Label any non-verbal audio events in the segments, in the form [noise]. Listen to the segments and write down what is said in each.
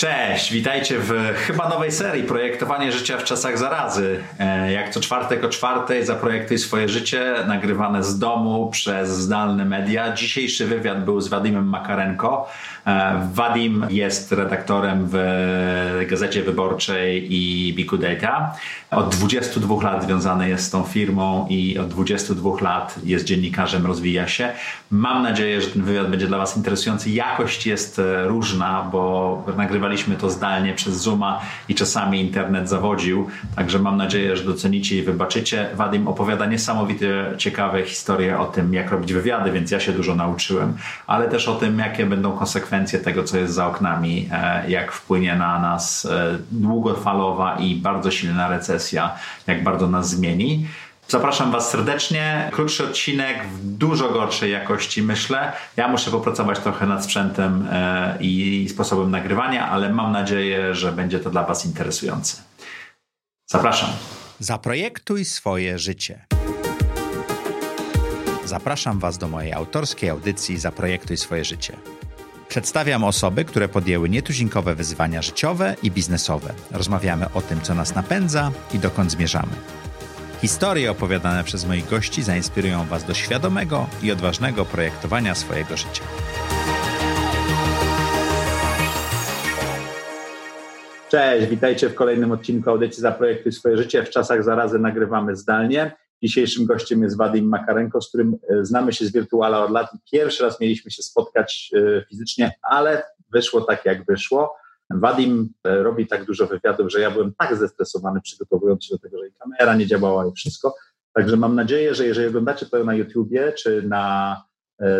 Cześć, witajcie w chyba nowej serii Projektowanie życia w czasach zarazy. E, jak co czwartek o czwartej zaprojektuj swoje życie, nagrywane z domu przez zdalne media. Dzisiejszy wywiad był z Wadimem Makarenko. E, Wadim jest redaktorem w Gazecie Wyborczej i Biku Data. Od 22 lat związany jest z tą firmą i od 22 lat jest dziennikarzem, rozwija się. Mam nadzieję, że ten wywiad będzie dla Was interesujący. Jakość jest e, różna, bo nagrywaliśmy to zdalnie przez Zooma i czasami internet zawodził, także mam nadzieję, że docenicie i wybaczycie. Wadim opowiada niesamowite, ciekawe historie o tym, jak robić wywiady, więc ja się dużo nauczyłem, ale też o tym, jakie będą konsekwencje tego, co jest za oknami, e, jak wpłynie na nas e, długofalowa i bardzo silna recesja, jak bardzo nas zmieni. Zapraszam Was serdecznie. Krótszy odcinek w dużo gorszej jakości, myślę. Ja muszę popracować trochę nad sprzętem e, i sposobem nagrywania, ale mam nadzieję, że będzie to dla Was interesujące. Zapraszam. Zaprojektuj swoje życie. Zapraszam Was do mojej autorskiej audycji Zaprojektuj swoje życie. Przedstawiam osoby, które podjęły nietuzinkowe wyzwania życiowe i biznesowe. Rozmawiamy o tym, co nas napędza i dokąd zmierzamy. Historie opowiadane przez moich gości zainspirują Was do świadomego i odważnego projektowania swojego życia. Cześć, witajcie w kolejnym odcinku audycji Zaprojektuj swoje życie. W czasach zarazy nagrywamy zdalnie. Dzisiejszym gościem jest Wadim Makarenko, z którym e, znamy się z Wirtuala od lat pierwszy raz mieliśmy się spotkać e, fizycznie, ale wyszło tak, jak wyszło. Wadim e, robi tak dużo wywiadów, że ja byłem tak zestresowany przygotowując się do tego, że i kamera nie działała i wszystko. Także mam nadzieję, że jeżeli oglądacie to na YouTubie, czy na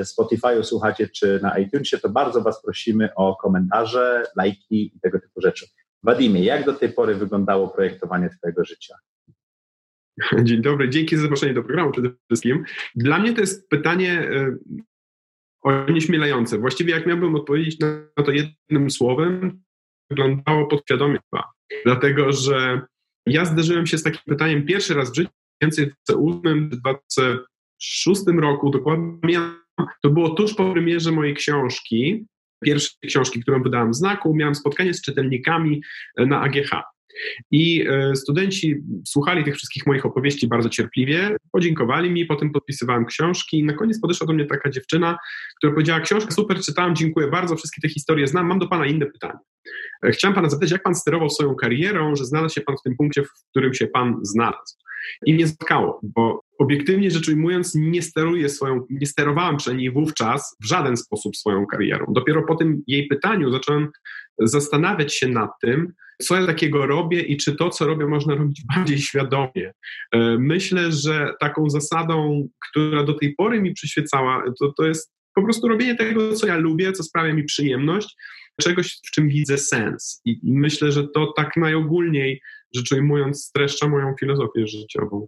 Spotify'u słuchacie, czy na iTunesie, to bardzo Was prosimy o komentarze, lajki i tego typu rzeczy. Wadimie, jak do tej pory wyglądało projektowanie Twojego życia? Dzień dobry, dzięki za zaproszenie do programu przede wszystkim. Dla mnie to jest pytanie e, onieśmielające. Właściwie jak miałbym odpowiedzieć na to jednym słowem, wyglądało podświadomie Dlatego, że ja zderzyłem się z takim pytaniem pierwszy raz w życiu, więcej w 2008 2006 roku, dokładnie to było tuż po premierze mojej książki, pierwszej książki, którą wydałem w znaku, miałem spotkanie z czytelnikami na AGH. I e, studenci słuchali tych wszystkich moich opowieści bardzo cierpliwie, podziękowali mi, potem podpisywałem książki i na koniec podeszła do mnie taka dziewczyna, która powiedziała, książkę super czytałam, dziękuję bardzo, wszystkie te historie znam, mam do Pana inne pytanie. Chciałem Pana zapytać, jak Pan sterował swoją karierą, że znalazł się Pan w tym punkcie, w którym się Pan znalazł? I mnie spotkało, bo obiektywnie rzecz ujmując, nie steruję swoją, nie sterowałem przynajmniej wówczas w żaden sposób swoją karierą. Dopiero po tym jej pytaniu zacząłem zastanawiać się nad tym, co ja takiego robię i czy to, co robię, można robić [laughs] bardziej świadomie. E, myślę, że taką zasadą, która do tej pory mi przyświecała, to, to jest po prostu robienie tego, co ja lubię, co sprawia mi przyjemność, czegoś, w czym widzę sens. I, myślę, że to tak najogólniej rzecz ujmując streszcza moją filozofię życiową.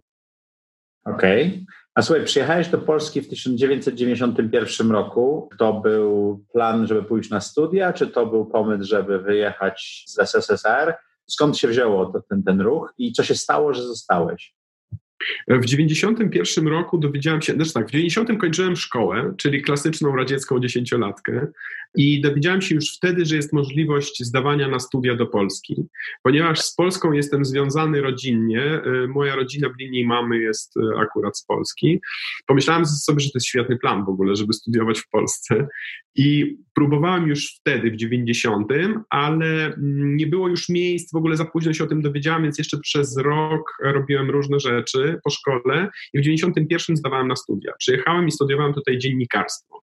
Okej. Okay. A słuchaj, przyjechałeś do Polski w 1991 roku. To był plan, żeby pójść na studia, czy to był pomysł, żeby wyjechać z SSSR? Skąd się wzięło to, ten, ten ruch i co się stało, że zostałeś? W 91 roku dowiedziałem się, znaczy tak, w 90 kończyłem szkołę, czyli klasyczną radziecką dziesięciolatkę i dowiedziałem się już wtedy, że jest możliwość zdawania na studia do Polski. Ponieważ z Polską jestem związany rodzinnie, y, moja rodzina w linii mamy jest y, akurat z Polski, pomyślałem sobie, że to jest świetny plan w ogóle, żeby studiować w Polsce i próbowałem już wtedy, w 90, ale mm, nie było już miejsc, w ogóle za późno się o tym dowiedziałem, więc jeszcze przez rok robiłem różne rzeczy po szkole i w 91 zdawałem na studia. Przyjechałem i studiowałem tutaj dziennikarstwo.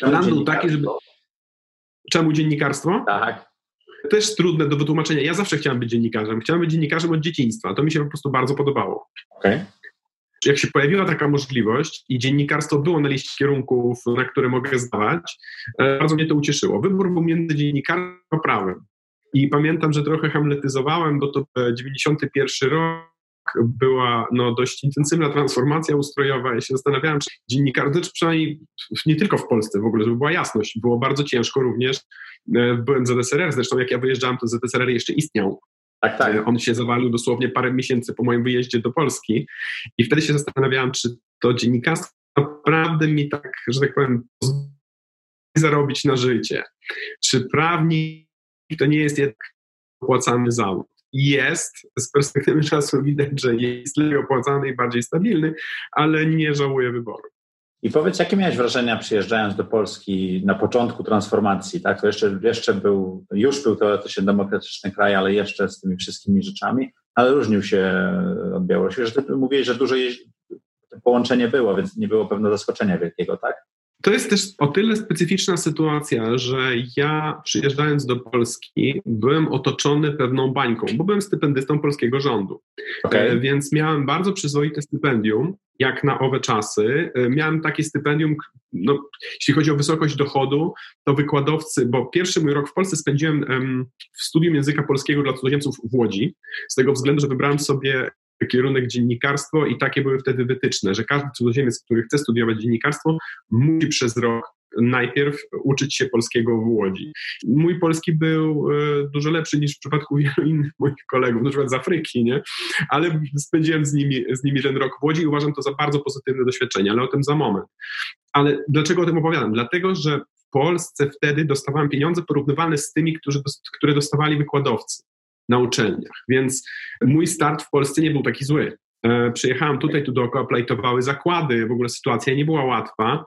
Plan był taki, żeby... Czemu dziennikarstwo? Tak. Też trudne do wytłumaczenia. Ja zawsze chciałem być dziennikarzem. Chciałem być dziennikarzem od dzieciństwa. To mi się po prostu bardzo podobało. Okay jak się pojawiła taka możliwość i dziennikarstwo było na liście kierunków, na które mogę zdawać, e, bardzo mnie to ucieszyło. Wybór był między dziennikarzem a prawem. I pamiętam, że trochę hamletyzowałem, bo to 91 rok była no, dość intensywna transformacja ustrojowa. Ja się zastanawiałem, czy dziennikarze, czy przynajmniej nie tylko w Polsce w ogóle, żeby była jasność, było bardzo ciężko również. E, byłem ZSRR, zresztą jak ja wyjeżdżałem, to ZSRR jeszcze istniał. Tak, tak. On się zawalił dosłownie parę miesięcy po moim wyjeździe do Polski i wtedy się zastanawiałem, czy to dziennikarstwo naprawdę mi tak, że tak powiem, zarobić na życie. Czy prawnik to nie jest jednak opłacany zawód. Jest, z perspektywy czasu widać, że jest lepiej opłacany i bardziej stabilny, ale nie żałuję wyboru. I powiedz, jakie miałeś wrażenia przyjeżdżając do Polski na początku transformacji, tak? To jeszcze, jeszcze był, już był teoretycznie demokratyczny kraj, ale jeszcze z tymi wszystkimi rzeczami, ale różnił się od Białorusi. Że mówiłeś, że dużo połączenie było, więc nie było pewnego zaskoczenia wielkiego, tak? To jest też o tyle specyficzna sytuacja, że ja przyjeżdżając do Polski byłem otoczony pewną bańką, bo byłem stypendystą polskiego rządu. Okay. Więc miałem bardzo przyzwoite stypendium, jak na owe czasy. E, miałem takie stypendium, no, jeśli chodzi o wysokość dochodu, to wykładowcy, bo pierwszy mój rok w Polsce spędziłem w studium języka polskiego dla cudzoziemców w Łodzi, z tego względu, że wybrałem sobie kierunek dziennikarstwo i takie były wtedy wytyczne, że każdy cudzoziemiec, który chce studiować dziennikarstwo, musi przez rok najpierw uczyć się polskiego w Łodzi. Mój polski był e, dużo lepszy niż w przypadku wielu innych moich kolegów, na przykład z Afryki, nie? ale spędziłem z nimi, z nimi ten rok w Łodzi i uważam to za bardzo pozytywne doświadczenie, ale o tym za moment. Ale dlaczego o tym opowiadam? Dlatego, że w Polsce wtedy dostawałem pieniądze porównywalne z tymi, którzy, które dostawali wykładowcy na uczelniach. Więc mój start w Polsce nie był taki zły. E, przyjechałem tutaj, tu dookoła plajtowały zakłady, w ogóle sytuacja nie była łatwa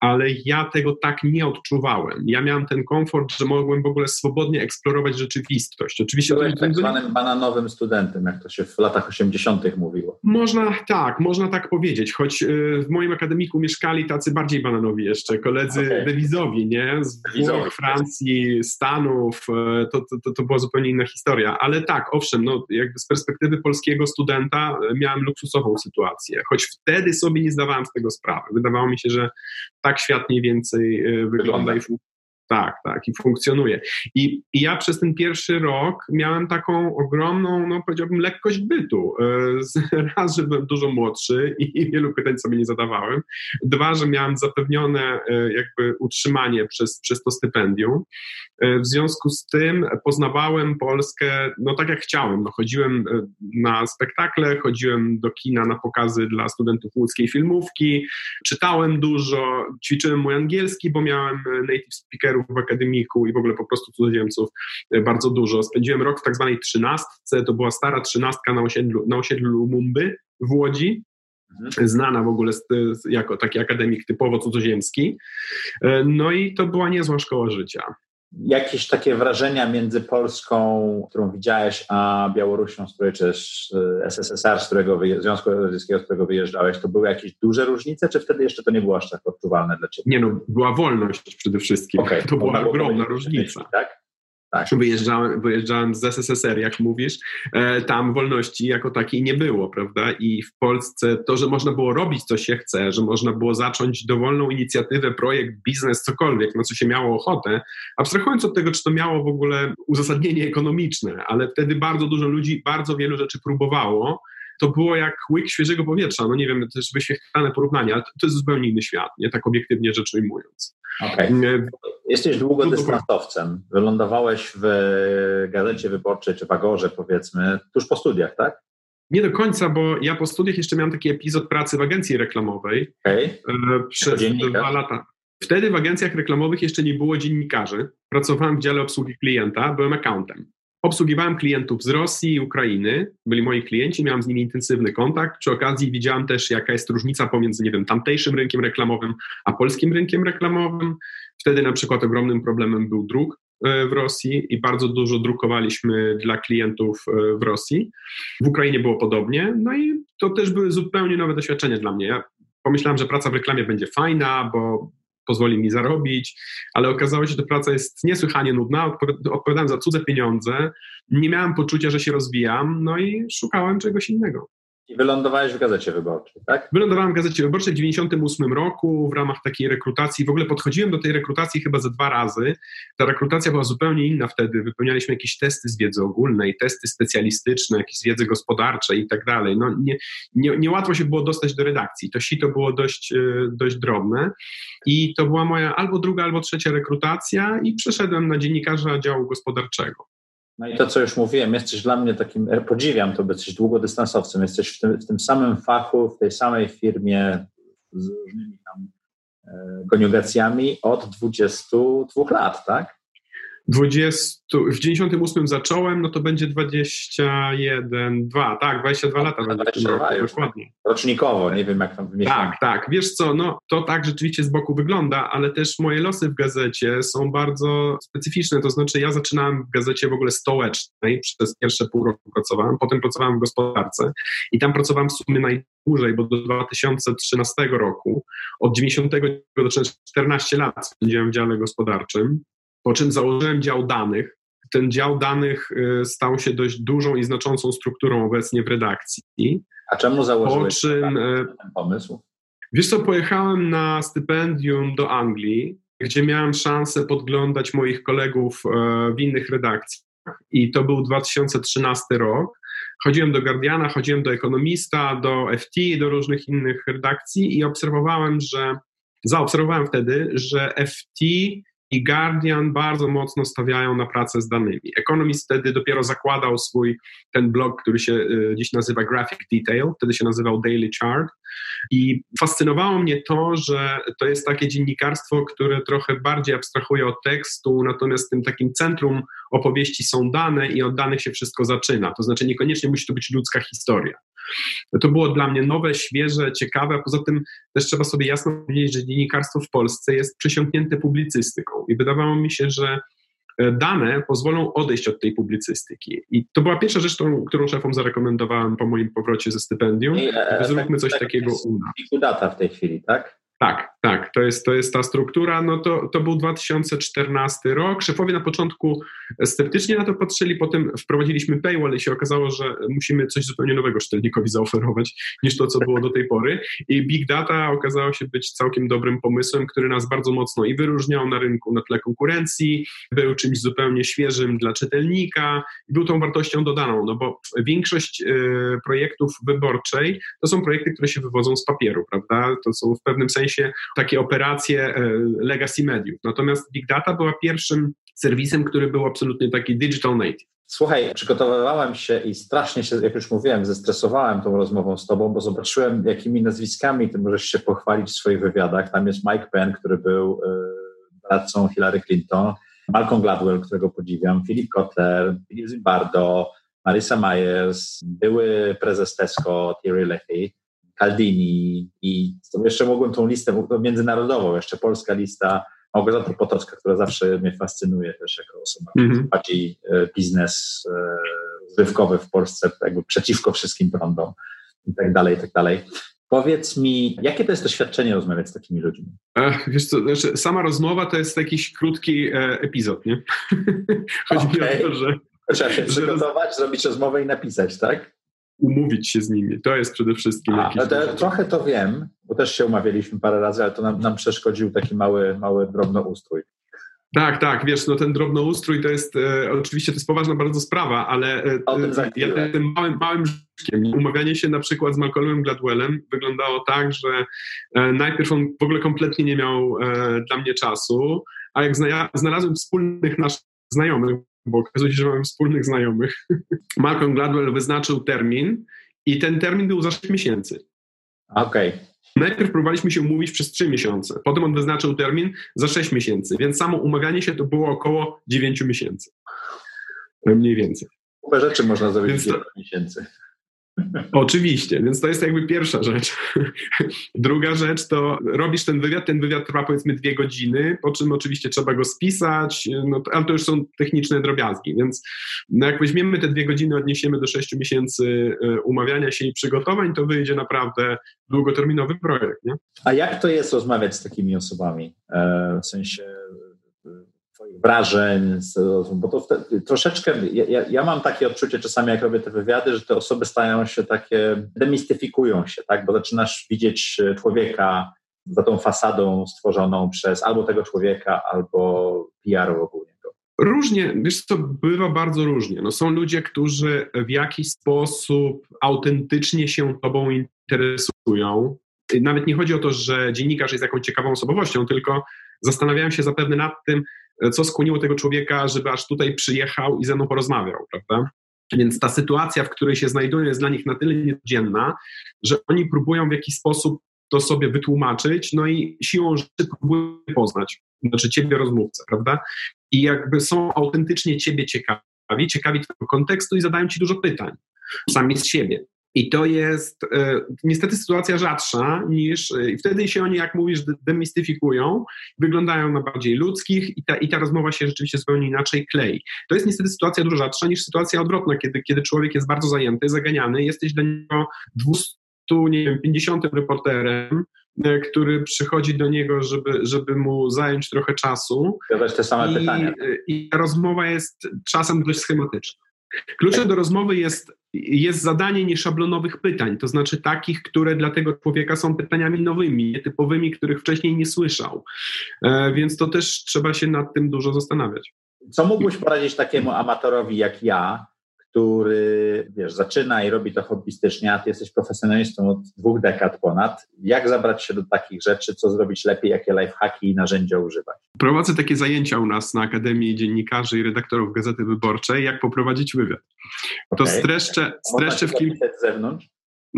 ale ja tego tak nie odczuwałem. Ja miałem ten komfort, że mogłem w ogóle swobodnie eksplorować rzeczywistość. Oczywiście Byłeś tak zwanym bananowym studentem, jak to się w latach 80. mówiło. Można tak, można tak powiedzieć, choć y, w moim akademiku mieszkali tacy bardziej bananowi jeszcze, koledzy okay. dewizowi, nie? Z Włoch, Francji, Stanów, y, to, to, to była zupełnie inna historia. Ale tak, owszem, no, jakby z perspektywy polskiego studenta y, miałem luksusową sytuację, choć wtedy sobie nie zdawałem z tego sprawy. Wydawało mi się, że tak świat mniej więcej e, wygląda i tak, tak, i funkcjonuje. I, I, ja przez ten pierwszy rok miałem taką ogromną, no powiedziałbym, lekkość bytu. E, [laughs] raz, że byłem dużo młodszy i wielu pytań sobie nie zadawałem. Dwa, że miałem zapewnione e, jakby utrzymanie przez, przez to stypendium. E, w związku z tym poznawałem Polskę, no tak jak chciałem. No, chodziłem na spektakle, chodziłem do kina na pokazy dla studentów łódzkiej filmówki, czytałem dużo, ćwiczyłem mój angielski, bo miałem native speakerów w akademiku i w ogóle po prostu cudzoziemców e, bardzo dużo. Spędziłem rok w tak zwanej trzynastce, to była stara trzynastka na osiedlu, na osiedlu Lumumby w Łodzi, mhm. znana w ogóle jako taki akademik typowo cudzoziemski. E, no i to była niezła szkoła życia. Jakieś takie wrażenia między Polską, którą widziałeś, a Białorusią, z której, czy też SSSR, z którego, Związku Radzieckiego, z którego wyjeżdżałeś, to były jakieś duże różnice, czy wtedy jeszcze to nie było aż tak odczuwalne dla Ciebie? Nie no, była wolność przede wszystkim. Okay, to była ogromna różnica. Tak? Tak. Wyjeżdżałem, wyjeżdżałem z SSSR, jak mówisz, e, tam wolności jako takiej nie było, prawda? I w Polsce to, że można było robić, co się chce, że można było zacząć dowolną inicjatywę, projekt, biznes, cokolwiek, na co się miało ochotę, abstrahując od tego, czy to miało w ogóle uzasadnienie ekonomiczne, ale wtedy bardzo dużo ludzi bardzo wielu rzeczy próbowało to było jak łyk świeżego powietrza. No nie wiem, to jest wyświetlane porównanie, ale to, to jest zupełnie inny świat, nie tak obiektywnie rzecz ujmując. Okay. Jesteś długodystansowcem. Wylądowałeś w Gazecie Wyborczej, czy w Agorze powiedzmy, tuż po studiach, tak? Nie do końca, bo ja po studiach jeszcze miałem taki epizod pracy w agencji reklamowej okay. przez dwa lata. Wtedy w agencjach reklamowych jeszcze nie było dziennikarzy. Pracowałem w dziale obsługi klienta, byłem accountem. Obsługiwałem klientów z Rosji i Ukrainy, byli moi klienci, miałem z nimi intensywny kontakt. Przy okazji widziałem też, jaka jest różnica pomiędzy, nie wiem, tamtejszym rynkiem reklamowym, a polskim rynkiem reklamowym. Wtedy na przykład ogromnym problemem był druk e, w Rosji i bardzo dużo drukowaliśmy dla klientów e, w Rosji. W Ukrainie było podobnie, no i to też były zupełnie nowe doświadczenia dla mnie. Ja pomyślałem, że praca w reklamie będzie fajna, bo pozwoli mi zarobić, ale okazało się, że praca jest niesłychanie nudna, odpowiadałem za cudze pieniądze, nie miałem poczucia, że się rozwijam, no i szukałem czegoś innego. I wylądowałeś w Gazecie Wyborczej, tak? Wylądowałem w Gazecie Wyborczej w 1998 roku w ramach takiej rekrutacji. W ogóle podchodziłem do tej rekrutacji chyba ze dwa razy. Ta rekrutacja była zupełnie inna wtedy. Wypełnialiśmy jakieś testy z wiedzy ogólnej, testy specjalistyczne, jakieś z wiedzy gospodarczej i tak dalej. No, nie, nie, niełatwo się było dostać do redakcji. To sito było dość, e, dość drobne. I to była moja albo druga, albo trzecia rekrutacja i przeszedłem na dziennikarza działu gospodarczego. No i to, co już mówiłem, jesteś dla mnie takim, podziwiam to, bo jesteś długodystansowcem, jesteś w tym, w tym samym fachu, w tej samej firmie z różnymi tam e, koniugacjami od 22 lat, tak? 20, w 98 zacząłem, no to będzie 21, 2, tak, 22 lata no, będę 22 już. dokładnie. Rocznikowo, nie wiem jak tam w Tak, tak. Wiesz co, no to tak rzeczywiście z boku wygląda, ale też moje losy w gazecie są bardzo specyficzne. To znaczy, ja zaczynałem w gazecie w ogóle stołecznej, przez pierwsze pół roku pracowałem, potem pracowałem w gospodarce i tam pracowałem w sumie najdłużej, bo do 2013 roku, od 90 do 14 lat spędziłem w dziale gospodarczym, po czym założyłem dział danych. Ten dział danych y, stał się dość dużą i znaczącą strukturą obecnie w redakcji. A czemu założyłeś Po czym, e, ten pomysł? Wiesz co, pojechałem na stypendium do Anglii, gdzie miałem szansę podglądać moich kolegów e, w innych redakcjach i to był 2013 rok. Chodziłem do Guardiana, chodziłem do Ekonomista, do FT, do różnych innych redakcji i obserwowałem, że zaobserwowałem wtedy, że FT i Guardian bardzo mocno stawiają na pracę z danymi. Economist wtedy dopiero zakładał swój ten blog, który się y, dziś nazywa Graphic Detail, wtedy się nazywał Daily Chart i fascynowało mnie to, że to jest takie dziennikarstwo, które trochę bardziej abstrahuje od tekstu, natomiast tym takim centrum opowieści są dane i od danych się wszystko zaczyna. To znaczy niekoniecznie musi to być ludzka historia. To było dla mnie nowe, świeże, ciekawe, poza tym też trzeba sobie jasno powiedzieć, że dziennikarstwo w Polsce jest przesiąknięte publicystyką i wydawało mi się, że e, dane pozwolą odejść od tej publicystyki. I to była pierwsza rzecz, którą, którą szefom zarekomendowałem po moim powrocie ze stypendium. I, e, Zróbmy coś tak takiego u nas. Data w tej chwili, tak? Tak, tak, to jest, to jest ta struktura. No to, to był 2014 rok. Szefowie na początku sceptycznie na to patrzyli, potem wprowadziliśmy paywall i się okazało, że musimy coś zupełnie nowego czytelnikowi zaoferować niż to, co było do tej pory. I big data okazało się być całkiem dobrym pomysłem, który nas bardzo mocno i wyróżniał na rynku na tle konkurencji, był czymś zupełnie świeżym dla czytelnika i był tą wartością dodaną, no bo większość y, projektów wyborczej to są projekty, które się wywodzą z papieru, prawda? To są w pewnym sensie sensie takie operacje e, legacy mediów. Natomiast Big Data była pierwszym serwisem, który był absolutnie taki digital native. Słuchaj, przygotowywałem się i strasznie się, jak już mówiłem, zestresowałem tą rozmową z tobą, bo zobaczyłem, jakimi nazwiskami ty możesz się pochwalić w swoich wywiadach. Tam jest Mike Penn, który był radcą Hillary Clinton, Malcolm Gladwell, którego podziwiam, Philip Kotler, Philip Zimbardo, Marisa Myers, były prezes Tesco, Thierry Leahy. Caldini i jeszcze mogłem tą listę międzynarodową, jeszcze polska lista, Małgorzata Potocka, która zawsze mnie fascynuje też jako osoba mm-hmm. bardziej e, biznes zrywkowy w Polsce, jakby przeciwko wszystkim prądom i tak dalej, i tak dalej. Powiedz mi, jakie to jest doświadczenie rozmawiać z takimi ludźmi? Ech, wiesz co, znaczy, sama rozmowa to jest jakiś krótki e, epizod, nie? [laughs] Chodzi okay. mi o to, że... Trzeba się przygotować, że... zrobić rozmowę i napisać, tak? Umówić się z nimi. To jest przede wszystkim A, jakiś... To, trochę to wiem, bo też się umawialiśmy parę razy, ale to nam, nam przeszkodził taki mały, mały drobnoustrój. Tak, tak, wiesz, no ten drobnoustrój to jest, e, oczywiście to jest poważna bardzo sprawa, ale e, ja tym małym, małym rzeczkiem, umawianie się na przykład z Malcolmem Gladwellem wyglądało tak, że e, najpierw on w ogóle kompletnie nie miał e, dla mnie czasu, a jak zna, znalazłem wspólnych naszych znajomych, bo okazuje się, że mamy wspólnych znajomych. [laughs] Malcolm Gladwell wyznaczył termin i ten termin był za 6 miesięcy. Okej. Okay. Najpierw próbowaliśmy się umówić przez 3 miesiące, potem on wyznaczył termin za 6 miesięcy, więc samo umawianie się to było około 9 miesięcy. Mniej więcej. Kupę rzeczy można zrobić w 9 miesięcy. Oczywiście, więc to jest jakby pierwsza rzecz. [laughs] Druga rzecz to robisz ten wywiad, ten wywiad trwa powiedzmy dwie godziny, po czym oczywiście trzeba go spisać, no, ale to już są techniczne drobiazgi, więc no, jak weźmiemy te dwie godziny, odniesiemy do sześciu miesięcy e, umawiania się i przygotowań, to wyjdzie naprawdę długoterminowy projekt. Nie? A jak to jest rozmawiać z takimi osobami? E, w sensie wrażeń, bo to troszeczkę, ja, ja, mam takie odczucie czasami, jak robię te wywiady, że te osoby stają się takie, demistyfikują się, tak, bo zaczynasz widzieć człowieka za tą fasadą stworzoną przez albo tego człowieka, albo PR-u ogólnie. Różnie, wiesz to bywa bardzo różnie. No, są ludzie, którzy w jakiś sposób autentycznie się tobą interesują. Nawet nie chodzi o to, że dziennikarz jest jakąś ciekawą osobowością, tylko zastanawiają się zapewne nad tym, co skłoniło tego człowieka, żeby aż tutaj przyjechał i ze mną porozmawiał, prawda? Więc ta sytuacja, w której się znajdują, jest dla nich na tyle niecodzienna, że oni próbują w jakiś sposób to sobie wytłumaczyć, no i siłą rzeczy próbują poznać, znaczy ciebie rozmówcę, prawda? i jakby są autentycznie ciebie ciekawi, ciekawi twojego kontekstu i zadają ci dużo pytań sami z siebie. I to jest e, niestety sytuacja rzadsza niż, e, i wtedy się oni, jak mówisz, demistyfikują, wyglądają na bardziej ludzkich i ta, i ta rozmowa się rzeczywiście zupełnie inaczej klei. To jest niestety sytuacja dużo rzadsza niż sytuacja odwrotna, kiedy, kiedy człowiek jest bardzo zajęty, zaganiany, jesteś dla niego 200, nie wiem, 50 reporterem, e, który przychodzi do niego, żeby, żeby mu zająć trochę czasu. Zadać te same I, pytania. I rozmowa jest czasem dość schematyczna. Kluczem do rozmowy jest, jest zadanie nieszablonowych pytań, to znaczy takich, które dla tego człowieka są pytaniami nowymi, nietypowymi, których wcześniej nie słyszał. E, więc to też trzeba się nad tym dużo zastanawiać. Co mógłbyś poradzić takiemu amatorowi jak ja, który wiesz, zaczyna i robi to hobbystycznie, a ty jesteś profesjonalistą od dwóch dekad ponad. Jak zabrać się do takich rzeczy, co zrobić lepiej, jakie lifehacki i narzędzia używać? Prowadzę takie zajęcia u nas na Akademii Dziennikarzy i Redaktorów Gazety Wyborczej, jak poprowadzić wywiad. To okay. streszczę, streszczę w kilku... z zewnątrz?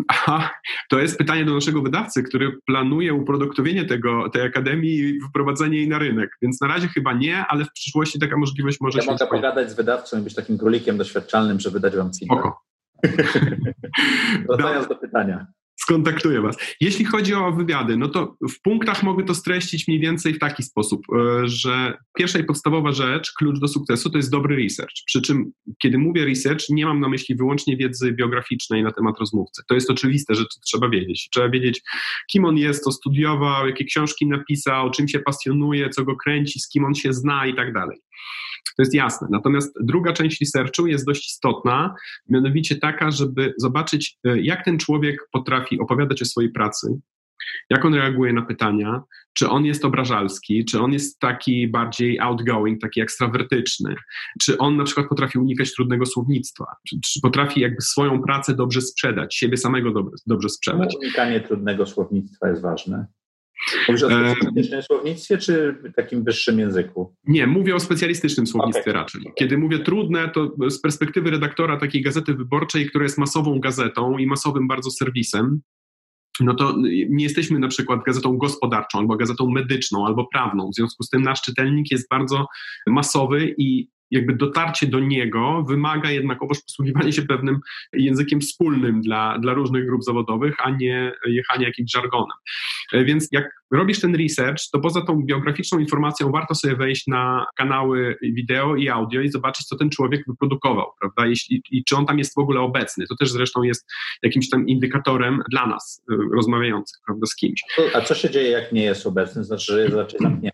Aha, to jest pytanie do naszego wydawcy, który planuje uproduktowienie tego, tej akademii i wprowadzenie jej na rynek. Więc na razie chyba nie, ale w przyszłości taka możliwość może ja się mogę pogadać z wydawcą i być takim królikiem doświadczalnym, żeby dać wam feedback. [laughs] Wracając do pytania skontaktuję Was. Jeśli chodzi o wywiady, no to w punktach mogę to streścić mniej więcej w taki sposób, e, że pierwsza i podstawowa rzecz, klucz do sukcesu to jest dobry research. Przy czym, kiedy mówię research, nie mam na myśli wyłącznie wiedzy biograficznej na temat rozmówcy. To jest oczywiste, że to trzeba wiedzieć. Trzeba wiedzieć, kim on jest, co studiował, jakie książki napisał, czym się pasjonuje, co go kręci, z kim on się zna i tak dalej. To jest jasne. Natomiast druga część researchu jest dość istotna, mianowicie taka, żeby zobaczyć, e, jak ten człowiek potrafi opowiadać o swojej pracy, jak on reaguje na pytania, czy on jest obrażalski, czy on jest taki bardziej outgoing, taki ekstrawertyczny, czy on na przykład potrafi unikać trudnego słownictwa, czy, czy potrafi jakby swoją pracę dobrze sprzedać, siebie samego dobrze, dobrze sprzedać. Unikanie trudnego słownictwa jest ważne. Mówisz o specjalistycznym słownictwie, czy takim wyższym języku? Nie, mówię o specjalistycznym słownictwie okay. raczej. Kiedy mówię trudne, to z perspektywy redaktora takiej gazety wyborczej, która jest masową gazetą i masowym bardzo serwisem, no to nie jesteśmy na przykład gazetą gospodarczą, albo gazetą medyczną, albo prawną. W związku z tym nasz czytelnik jest bardzo masowy i jakby dotarcie do niego wymaga jednakowoż posługiwania się pewnym językiem wspólnym dla, dla różnych grup zawodowych, a nie jechania jakimś żargonem. Więc jak robisz ten research, to poza tą biograficzną informacją warto sobie wejść na kanały wideo i audio i zobaczyć, co ten człowiek wyprodukował, prawda? Jeśli, I czy on tam jest w ogóle obecny. To też zresztą jest jakimś tam indykatorem dla nas e, rozmawiających, prawda, z kimś. A co się dzieje, jak nie jest obecny? Znaczy, że jest raczej zamknięty?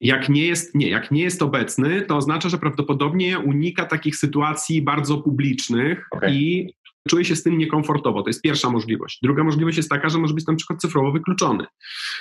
Jak nie, jest, nie, jak nie jest obecny, to oznacza, że prawdopodobnie unika takich sytuacji bardzo publicznych okay. i czuje się z tym niekomfortowo. To jest pierwsza możliwość. Druga możliwość jest taka, że może być na przykład cyfrowo wykluczony.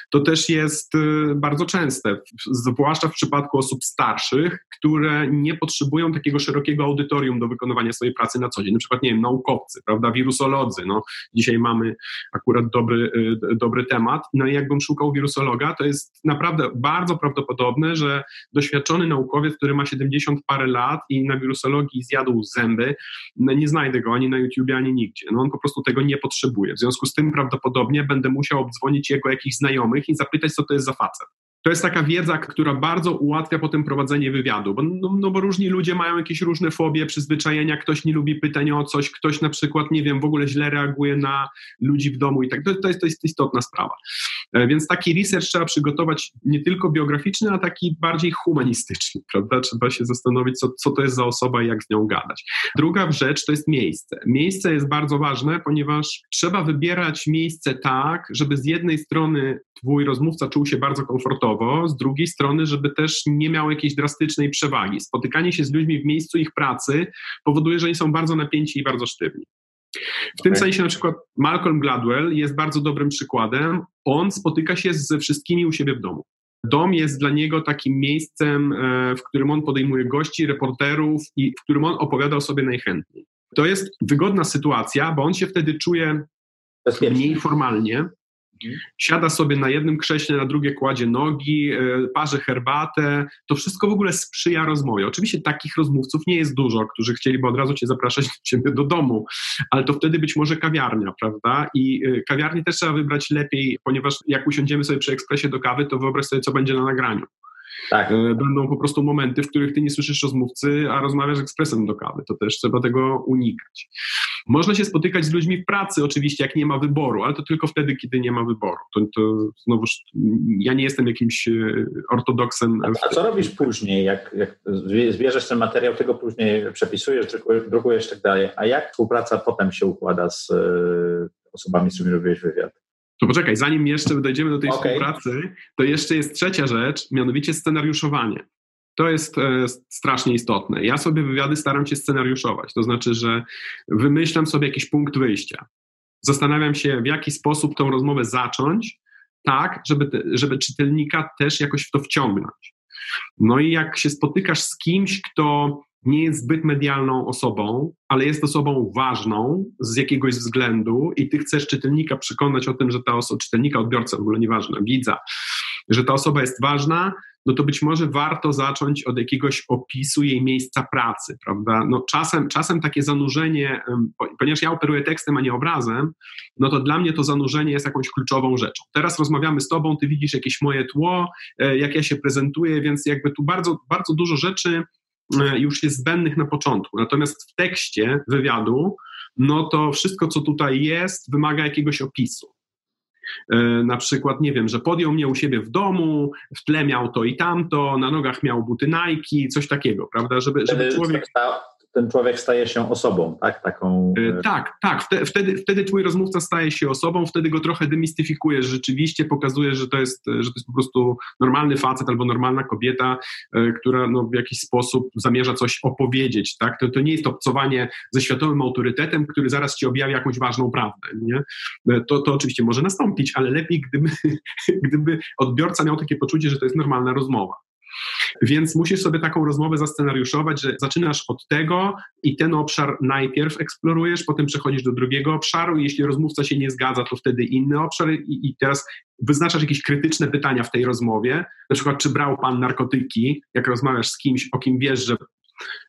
To też jest y, bardzo częste, zwłaszcza w przypadku osób starszych, które nie potrzebują takiego szerokiego audytorium do wykonywania swojej pracy na co dzień. Na przykład, nie wiem, naukowcy, prawda, wirusolodzy. No, dzisiaj mamy akurat dobry, y, dobry temat. No i jakbym szukał wirusologa, to jest naprawdę bardzo prawdopodobne, że doświadczony naukowiec, który ma 70 parę lat i na wirusologii zjadł zęby, no nie znajdę go ani na YouTube ani nigdzie. No on po prostu tego nie potrzebuje. W związku z tym prawdopodobnie będę musiał obdzwonić jego jakichś znajomych i zapytać, co to jest za facet. To jest taka wiedza, która bardzo ułatwia potem prowadzenie wywiadu, bo, no, no, bo różni ludzie mają jakieś różne fobie, przyzwyczajenia, ktoś nie lubi pytań o coś, ktoś na przykład, nie wiem, w ogóle źle reaguje na ludzi w domu i tak. To, to, jest, to jest istotna sprawa. E, więc taki research trzeba przygotować nie tylko biograficzny, a taki bardziej humanistyczny, [laughs] prawda? Trzeba się zastanowić, co, co to jest za osoba i jak z nią gadać. Druga rzecz to jest miejsce. Miejsce jest bardzo ważne, ponieważ trzeba wybierać miejsce tak, żeby z jednej strony twój rozmówca czuł się bardzo komfortowo, z drugiej strony, żeby też nie miał jakiejś drastycznej przewagi. Spotykanie się z ludźmi w miejscu ich pracy powoduje, że oni są bardzo napięci i bardzo sztywni. W tym sensie na przykład Malcolm Gladwell jest bardzo dobrym przykładem. On spotyka się ze wszystkimi u siebie w domu. Dom jest dla niego takim miejscem, e, w którym on podejmuje gości, reporterów i w którym on opowiada o sobie najchętniej. To jest wygodna sytuacja, bo on się wtedy czuje mniej formalnie. Mhm. Siada sobie na jednym krześle, na drugie kładzie nogi, e, parzy herbatę. To wszystko w ogóle sprzyja rozwoju. Oczywiście takich rozmówców nie jest dużo, którzy chcieliby od razu cię zapraszać do ciebie do domu, ale to wtedy być może kawiarnia, prawda? I e, kawiarnię też trzeba wybrać lepiej, ponieważ jak usiądziemy sobie przy ekspresie do kawy, to wyobraź sobie, co będzie na nagraniu. Tak. E, będą po prostu momenty, w których ty nie słyszysz rozmówcy, a rozmawiasz ekspresem do kawy. To też trzeba tego unikać. Można się spotykać z ludźmi w pracy, oczywiście, jak nie ma wyboru, ale to tylko wtedy, kiedy nie ma wyboru. To, to znowuż ja nie jestem jakimś e, ortodoksem. A, a co robisz później, jak, jak zbierzesz ten materiał, tego później przepisujesz, drukujesz i tak dalej, a jak współpraca potem się układa z e, osobami, z którymi robiłeś wywiad? To poczekaj, zanim jeszcze dojdziemy do tej okay. współpracy, to jeszcze jest trzecia rzecz, mianowicie scenariuszowanie. To jest e, strasznie istotne. Ja sobie wywiady staram się scenariuszować, to znaczy, że wymyślam sobie jakiś punkt wyjścia. Zastanawiam się, w jaki sposób tą rozmowę zacząć, tak, żeby, żeby czytelnika też jakoś w to wciągnąć. No i jak się spotykasz z kimś, kto nie jest zbyt medialną osobą, ale jest osobą ważną z jakiegoś względu i ty chcesz czytelnika przekonać o tym, że ta osoba, czytelnika, odbiorca, w ogóle nieważne, widza, że ta osoba jest ważna, no to być może warto zacząć od jakiegoś opisu jej miejsca pracy, prawda? No czasem, czasem takie zanurzenie, ponieważ ja operuję tekstem, a nie obrazem, no to dla mnie to zanurzenie jest jakąś kluczową rzeczą. Teraz rozmawiamy z tobą, ty widzisz jakieś moje tło, e, jak ja się prezentuję, więc jakby tu bardzo, bardzo dużo rzeczy już jest zbędnych na początku. Natomiast w tekście wywiadu, no to wszystko, co tutaj jest, wymaga jakiegoś opisu. E, na przykład, nie wiem, że podjął mnie u siebie w domu, w tle miał to i tamto, na nogach miał buty Nike, coś takiego, prawda? Żeby, żeby człowiek ten człowiek staje się osobą, tak? Taką... E, tak, tak. Wtedy, wtedy twój rozmówca staje się osobą, wtedy go trochę demistyfikujesz rzeczywiście, pokazujesz, że to jest, że to jest po prostu normalny facet albo normalna kobieta, e, która no, w jakiś sposób zamierza coś opowiedzieć, tak? To, to nie jest obcowanie ze światowym autorytetem, który zaraz ci objawi jakąś ważną prawdę, nie? E, to, to oczywiście może nastąpić, ale lepiej, gdyby, [laughs] gdyby odbiorca miał takie poczucie, że to jest normalna rozmowa. Więc musisz sobie taką rozmowę zascenariuszować, że zaczynasz od tego i ten obszar najpierw eksplorujesz, potem przechodzisz do drugiego obszaru i jeśli rozmówca się nie zgadza, to wtedy inny obszar i, i teraz wyznaczasz jakieś krytyczne pytania w tej rozmowie, na przykład czy brał pan narkotyki, jak rozmawiasz z kimś, o kim wiesz, że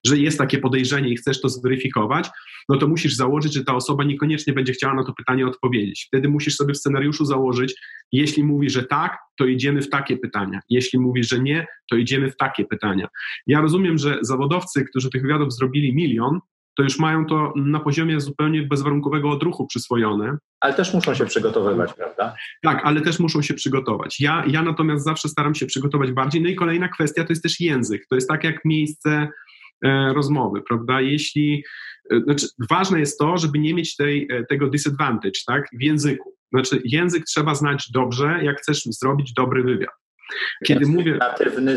że jest takie podejrzenie i chcesz to zweryfikować, no to musisz założyć, że ta osoba niekoniecznie będzie chciała na to pytanie odpowiedzieć. Wtedy musisz sobie w scenariuszu założyć, jeśli mówi, że tak, to idziemy w takie pytania. Jeśli mówi, że nie, to idziemy w takie pytania. Ja rozumiem, że zawodowcy, którzy tych wywiadów zrobili milion, to już mają to na poziomie zupełnie bezwarunkowego odruchu przyswojone. Ale też muszą się przygotowywać, prawda? Tak, ale też muszą się przygotować. Ja, ja natomiast zawsze staram się przygotować bardziej. No i kolejna kwestia to jest też język. To jest tak jak miejsce rozmowy, prawda? Jeśli, e, znaczy ważne jest to, żeby nie mieć tej, e, tego disadvantage, tak, w języku. Znaczy język trzeba znać dobrze, jak chcesz zrobić dobry wywiad. Kiedy Język mówię... Natywny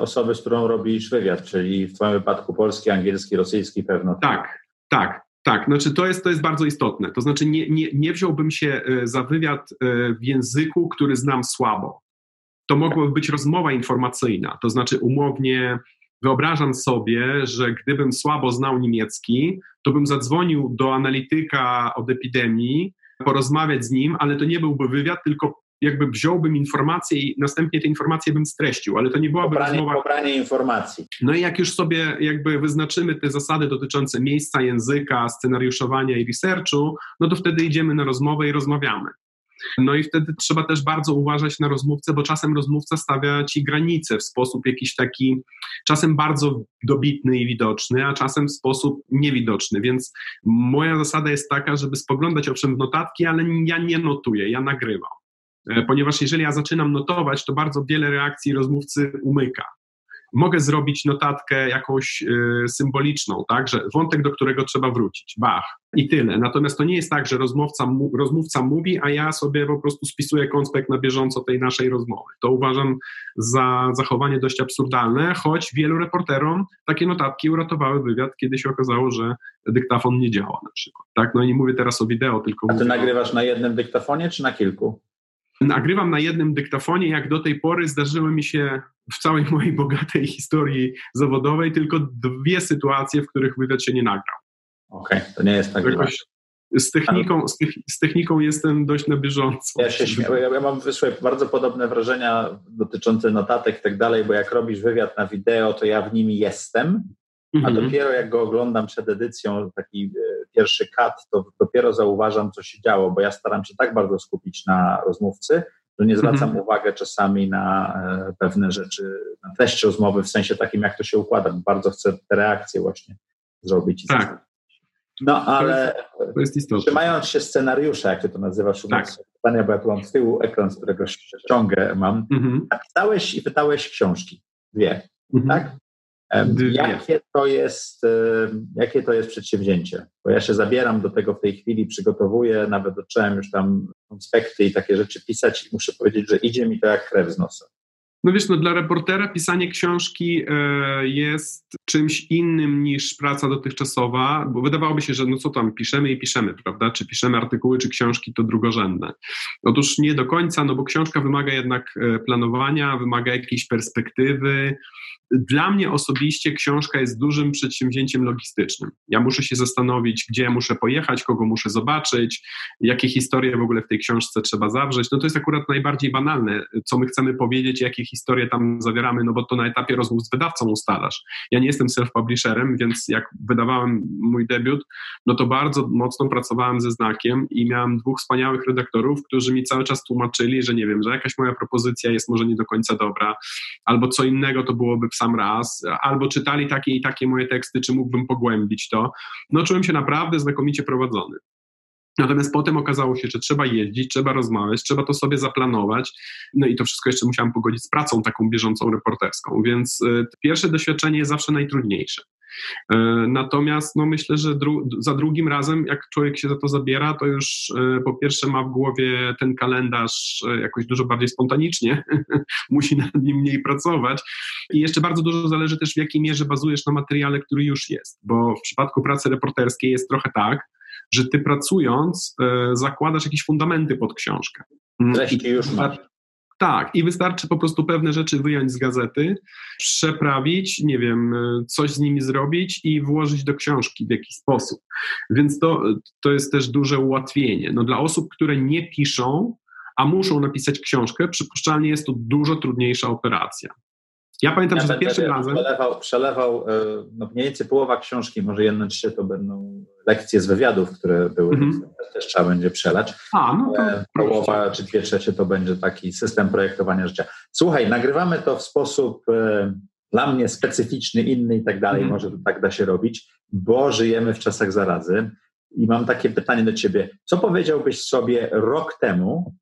osoby, z którą robisz wywiad, czyli w twoim wypadku polski, angielski, rosyjski pewno. Tak, tak, tak, znaczy to jest, to jest bardzo istotne. To znaczy nie, nie, nie wziąłbym się za wywiad w języku, który znam słabo. To mogłaby być rozmowa informacyjna, to znaczy umownie Wyobrażam sobie, że gdybym słabo znał niemiecki, to bym zadzwonił do analityka od epidemii, porozmawiać z nim, ale to nie byłby wywiad, tylko jakby wziąłbym informacje i następnie te informacje bym streścił, ale to nie byłaby pobranie, rozmowa... Pobranie informacji. No i jak już sobie jakby wyznaczymy te zasady dotyczące miejsca, języka, scenariuszowania i researchu, no to wtedy idziemy na rozmowę i rozmawiamy. No i wtedy trzeba też bardzo uważać na rozmówcę, bo czasem rozmówca stawia ci granice w sposób jakiś taki, czasem bardzo dobitny i widoczny, a czasem w sposób niewidoczny. Więc moja zasada jest taka, żeby spoglądać owszem w notatki, ale ja nie notuję, ja nagrywam. E, ponieważ jeżeli ja zaczynam notować, to bardzo wiele reakcji rozmówcy umyka mogę zrobić notatkę jakąś y, symboliczną, tak, że wątek, do którego trzeba wrócić, bach, i tyle. Natomiast to nie jest tak, że rozmówca, rozmówca mówi, a ja sobie po prostu spisuję konspekt na bieżąco tej naszej rozmowy. To uważam za zachowanie dość absurdalne, choć wielu reporterom takie notatki uratowały wywiad, kiedy się okazało, że dyktafon nie działa na przykład. Tak? No i nie mówię teraz o wideo, tylko... A ty nagrywasz na jednym dyktafonie, czy na kilku? Nagrywam na jednym dyktafonie. Jak do tej pory zdarzyły mi się w całej mojej bogatej historii zawodowej tylko dwie sytuacje, w których wywiad się nie nagrał. Okej, okay, to nie jest tak. Jakoś z techniką, z, techniką jestem dość na bieżąco. Ja się ja, ja mam wyszły bardzo podobne wrażenia dotyczące notatek i tak dalej, bo jak robisz wywiad na wideo, to ja w nim jestem, a mhm. dopiero jak go oglądam przed edycją, taki e, pierwszy cut, to dopiero zauważam, co się działo, bo ja staram się tak bardzo skupić na rozmówcy, że nie zwracam mhm. uwagę czasami na e, pewne rzeczy, na treść rozmowy w sensie takim, jak to się układa. Bardzo chcę te reakcje właśnie zrobić. Tak. No ale to jest istotne. trzymając się scenariusza, jak ty to nazywasz, tak. pytania, bo ja tu mam z tyłu ekran, z którego ściągę mam. Mhm. Napisałeś i wydałeś książki. Dwie, mhm. tak? Jakie to, jest, jakie to jest przedsięwzięcie? Bo ja się zabieram do tego w tej chwili, przygotowuję, nawet zacząłem już tam konspekty i takie rzeczy pisać i muszę powiedzieć, że idzie mi to jak krew z nosa. No wiesz, no dla reportera pisanie książki e, jest czymś innym niż praca dotychczasowa, bo wydawałoby się, że no co tam, piszemy i piszemy, prawda? Czy piszemy artykuły, czy książki, to drugorzędne. Otóż nie do końca, no bo książka wymaga jednak e, planowania, wymaga jakiejś perspektywy, dla mnie osobiście książka jest dużym przedsięwzięciem logistycznym. Ja muszę się zastanowić, gdzie muszę pojechać, kogo muszę zobaczyć, jakie historie w ogóle w tej książce trzeba zawrzeć. No to jest akurat najbardziej banalne, co my chcemy powiedzieć, jakie historie tam zawieramy, no bo to na etapie rozmów z wydawcą ustalasz. Ja nie jestem self-publisherem, więc jak wydawałem mój debiut, no to bardzo mocno pracowałem ze znakiem i miałem dwóch wspaniałych redaktorów, którzy mi cały czas tłumaczyli, że nie wiem, że jakaś moja propozycja jest może nie do końca dobra, albo co innego to byłoby w sam raz, albo czytali takie i takie moje teksty, czy mógłbym pogłębić to. No czułem się naprawdę znakomicie prowadzony. Natomiast potem okazało się, że trzeba jeździć, trzeba rozmawiać, trzeba to sobie zaplanować. No i to wszystko jeszcze musiałem pogodzić z pracą taką bieżącą reporterską, więc y, pierwsze doświadczenie jest zawsze najtrudniejsze. E, natomiast no myślę, że dru za drugim razem, jak człowiek się za to zabiera, to już e, po pierwsze ma w głowie ten kalendarz e, jakoś dużo bardziej spontanicznie, [laughs] musi nad nim mniej pracować. I jeszcze bardzo dużo zależy też, w jakiej mierze bazujesz na materiale, który już jest, bo w przypadku pracy reporterskiej jest trochę tak, że ty pracując zakładasz jakieś fundamenty pod książkę. Treści już masz. Tak, i wystarczy po prostu pewne rzeczy wyjąć z gazety, przeprawić, nie wiem, coś z nimi zrobić i włożyć do książki w jakiś sposób. Więc to, to jest też duże ułatwienie. No, dla osób, które nie piszą, a muszą napisać książkę, przypuszczalnie jest to dużo trudniejsza operacja. Ja pamiętam, ja że za pierwszym razem. Przelewał, przelewał e, no mniej więcej połowa książki, może jedno trzy to będą lekcje z wywiadów, które były, mm -hmm. też trzeba będzie przelać. A, no to e, Połowa czy dwie trzecie to będzie taki system projektowania życia. Słuchaj, nagrywamy to w sposób e, dla mnie specyficzny, inny i tak dalej, -hmm. może to tak da się robić, bo żyjemy w czasach zarazy. I mam takie pytanie do ciebie. Co powiedziałbyś sobie rok temu,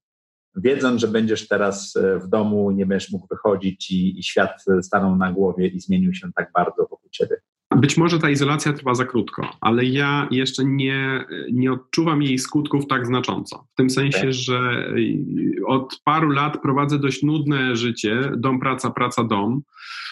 wiedząc, że będziesz teraz e, w domu, nie będziesz mógł wychodzić i, i świat stanął na głowie i zmienił się tak bardzo wokół ciebie? Być może ta izolacja trwa za krótko, ale ja jeszcze nie, nie odczuwam jej skutków tak znacząco. W tym sensie, okay. że e, od paru lat prowadzę dość nudne życie, dom, praca, praca, dom.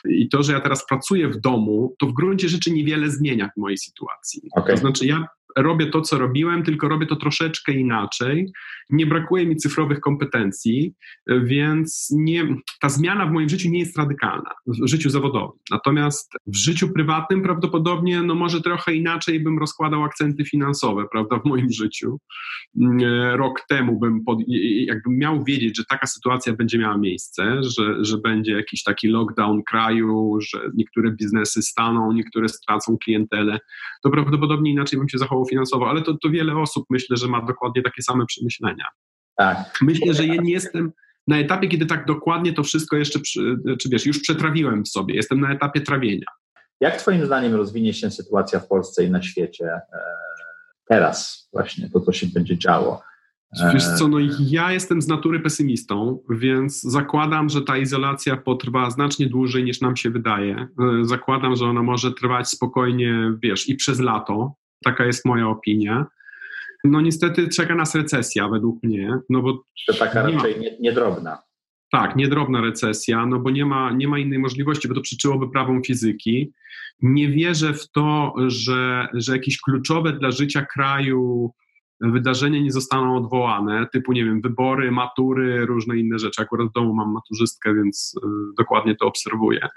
I to, że ja teraz pracuję w domu, to w gruncie rzeczy niewiele zmienia w mojej sytuacji. Okay. To znaczy, ja robię to, co robiłem, tylko robię to troszeczkę inaczej. Nie brakuje mi cyfrowych kompetencji, więc nie, ta zmiana w moim życiu nie jest radykalna, w życiu zawodowym. Natomiast w życiu prywatnym prawdopodobnie, no może trochę inaczej bym rozkładał akcenty finansowe, prawda, w moim życiu. Rok temu bym, pod, jakbym miał wiedzieć, że taka sytuacja będzie miała miejsce, że, że będzie jakiś taki lockdown kraju, że niektóre biznesy staną, niektóre stracą klientelę, to prawdopodobnie inaczej bym się zachował finansowo, ale to, to wiele osób myślę, że ma dokładnie takie same przemyślenia. Tak. Myślę, że ja nie jestem na etapie, kiedy tak dokładnie to wszystko jeszcze, czy wiesz, już przetrawiłem w sobie. Jestem na etapie trawienia. Jak Twoim zdaniem rozwinie się sytuacja w Polsce i na świecie e, teraz, właśnie to, co się będzie działo? Wiesz co, no ja jestem z natury pesymistą, więc zakładam, że ta izolacja potrwa znacznie dłużej niż nam się wydaje. E, zakładam, że ona może trwać spokojnie, wiesz, i przez lato, Taka jest moja opinia. No niestety czeka nas recesja według mnie. No bo to taka nie raczej ma... niedrobna. Tak, niedrobna recesja, no bo nie ma, nie ma innej możliwości, bo to przyczyłoby prawą fizyki. Nie wierzę w to, że, że jakieś kluczowe dla życia kraju wydarzenia nie zostaną odwołane, typu, nie wiem, wybory, matury, różne inne rzeczy. Akurat w domu mam maturzystkę, więc y, dokładnie to obserwuję.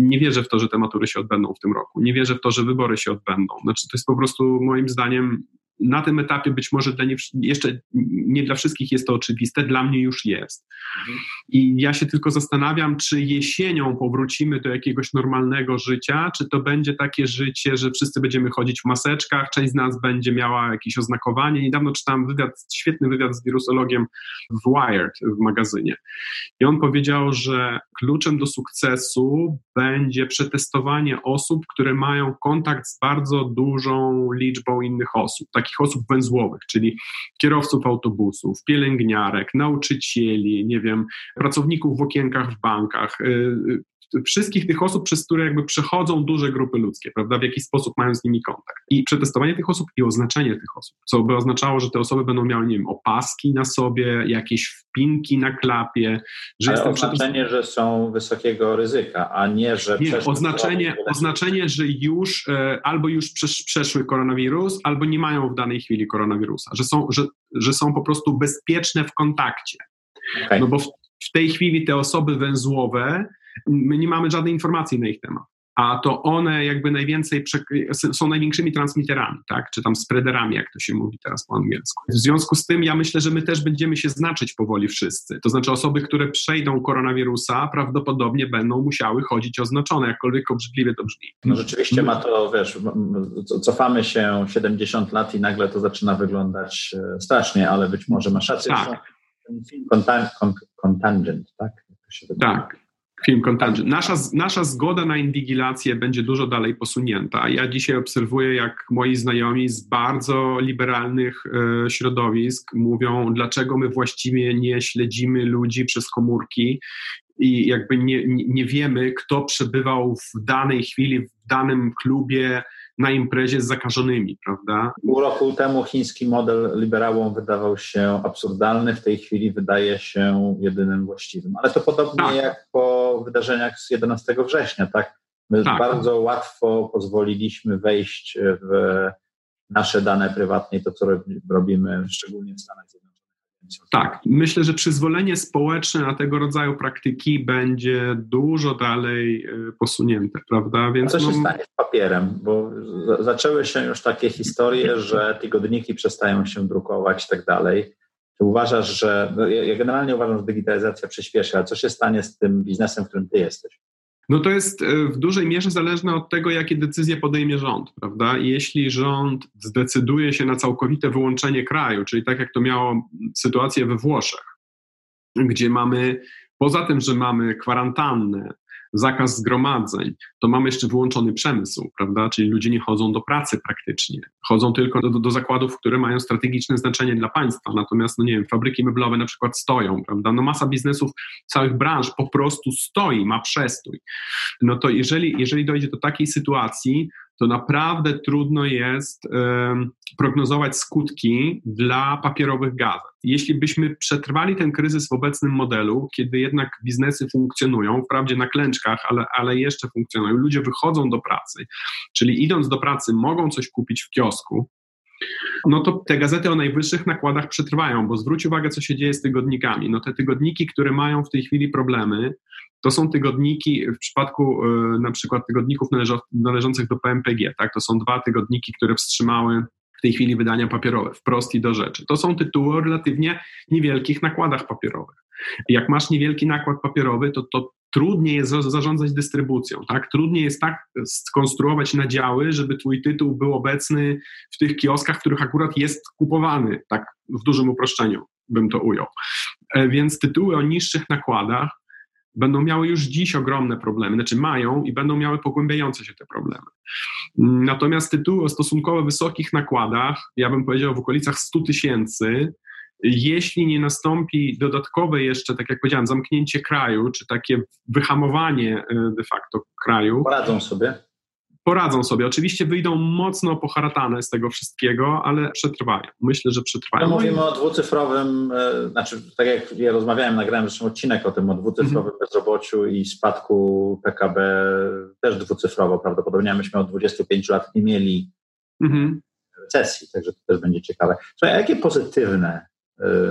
Nie wierzę w to, że te matury się odbędą w tym roku. Nie wierzę w to, że wybory się odbędą. Znaczy, to jest po prostu moim zdaniem na tym etapie być może dla nie, jeszcze nie dla wszystkich jest to oczywiste, dla mnie już jest. Mhm. I ja się tylko zastanawiam, czy jesienią powrócimy do jakiegoś normalnego życia, czy to będzie takie życie, że wszyscy będziemy chodzić w maseczkach, część z nas będzie miała jakieś oznakowanie. Niedawno czytałem wywiad, świetny wywiad z wirusologiem w Wired w magazynie. I on powiedział, że kluczem do sukcesu będzie przetestowanie osób, które mają kontakt z bardzo dużą liczbą innych osób, takich osób węzłowych, czyli kierowców autobusów, pielęgniarek, nauczycieli, nie wiem, pracowników w okienkach w bankach, y, y, wszystkich tych osób, przez które jakby przechodzą duże grupy ludzkie, prawda, w jaki sposób mają z nimi kontakt. I przetestowanie tych osób i oznaczenie tych osób, co by oznaczało, że te osoby będą miały, nie wiem, opaski na sobie, jakieś wpinki na klapie. Że Ale oznaczenie, że są wysokiego ryzyka, a nie, że... Nie, oznaczenie, oznaczenie, że już e, albo już przeszły koronawirus, albo nie mają w danej chwili koronawirusa, że są, że, że są po prostu bezpieczne w kontakcie. Okay. No bo w, w tej chwili te osoby węzłowe my nie mamy żadnej informacji na ich temat. A to one jakby najwięcej są największymi transmiterami, tak? czy tam spreaderami, jak to się mówi teraz po angielsku. W związku z tym ja myślę, że my też będziemy się znaczyć powoli wszyscy. To znaczy osoby, które przejdą koronawirusa, prawdopodobnie będą musiały chodzić oznaczone, jakkolwiek obrzydliwie to brzmi. No rzeczywiście ma to, wiesz, cofamy się 70 lat i nagle to zaczyna wyglądać e, strasznie, ale być może masz rację. Tak. Ten film Contangent, tak? Tak. Film Contingent. Nasza, nasza zgoda na inwigilację będzie dużo dalej posunięta. Ja dzisiaj obserwuję, jak moi znajomi z bardzo liberalnych e, środowisk mówią, dlaczego my właściwie nie śledzimy ludzi przez komórki i jakby nie, nie wiemy, kto przebywał w danej chwili w danym klubie, na imprezie z zakażonymi, prawda? Pół roku temu chiński model liberałom wydawał się absurdalny, w tej chwili wydaje się jedynym właściwym. Ale to podobnie tak. jak po wydarzeniach z 11 września, tak? My tak. bardzo łatwo pozwoliliśmy wejść w nasze dane prywatne i to, co robimy, szczególnie w Stanach Zjednoczonych tak, myślę, że przyzwolenie społeczne na tego rodzaju praktyki będzie dużo dalej e, posunięte, prawda? Więc A co się no... stanie z papierem? Bo zaczęły się już takie historie, że tygodniki przestają się drukować i tak dalej. Czy uważasz, że. Ja generalnie uważam, że digitalizacja przyspieszy, ale co się stanie z tym biznesem, w którym ty jesteś? No to jest e, w dużej mierze zależne od tego, jakie decyzje podejmie rząd, prawda? Jeśli rząd zdecyduje się na całkowite wyłączenie kraju, czyli tak jak to miało sytuację we Włoszech, gdzie mamy, poza tym, że mamy kwarantannę, zakaz zgromadzeń, to mamy jeszcze wyłączony przemysł, prawda? Czyli ludzie nie chodzą do pracy praktycznie. Chodzą tylko do, do zakładów, które mają strategiczne znaczenie dla państwa. Natomiast, no nie wiem, fabryki meblowe na przykład stoją, prawda? No masa biznesów, całych branż po prostu stoi, ma przestój. No to jeżeli, jeżeli dojdzie do takiej sytuacji, to naprawdę trudno jest prognozować skutki dla papierowych gazet. Jeśli byśmy przetrwali ten kryzys w obecnym modelu, kiedy jednak biznesy funkcjonują, wprawdzie na klęczkach, ale, ale jeszcze funkcjonują, ludzie wychodzą do pracy, czyli idąc do pracy mogą coś kupić w kiosku, no to te gazety o najwyższych nakładach przetrwają, bo zwróć uwagę, co się dzieje z tygodnikami. No te tygodniki, które mają w tej chwili problemy, to są tygodniki, w przypadku y, na przykład tygodników należących do PMPG, tak, to są dwa tygodniki, które wstrzymały w tej chwili wydania papierowe, wprost i do rzeczy. To są tytuły o relatywnie niewielkich nakładach papierowych. Jak masz niewielki nakład papierowy, to, to trudniej jest zarządzać dystrybucją, tak? Trudniej jest tak skonstruować nadziały, żeby twój tytuł był obecny w tych kioskach, w których akurat jest kupowany, tak w dużym uproszczeniu bym to ujął. E, więc tytuły o niższych nakładach będą miały już dziś ogromne problemy, znaczy mają i będą miały pogłębiające się te problemy. Natomiast tytuły o stosunkowo wysokich nakładach, ja bym powiedział w okolicach 100 tysięcy, jeśli nie nastąpi dodatkowe jeszcze, tak jak powiedziałem, zamknięcie kraju, czy takie wyhamowanie e, de facto kraju. Poradzą sobie poradzą sobie. Oczywiście wyjdą mocno poharatane z tego wszystkiego, ale przetrwają. Myślę, że przetrwają. No mówimy o dwucyfrowym, e, znaczy tak jak ja rozmawiałem, nagrałem zresztą odcinek o tym, o dwucyfrowym mhm. bezrobociu i spadku PKB też dwucyfrowo prawdopodobnie. Myśmy od 25 lat nie mieli mhm. recesji, także to też będzie ciekawe. Słuchaj, a jakie pozytywne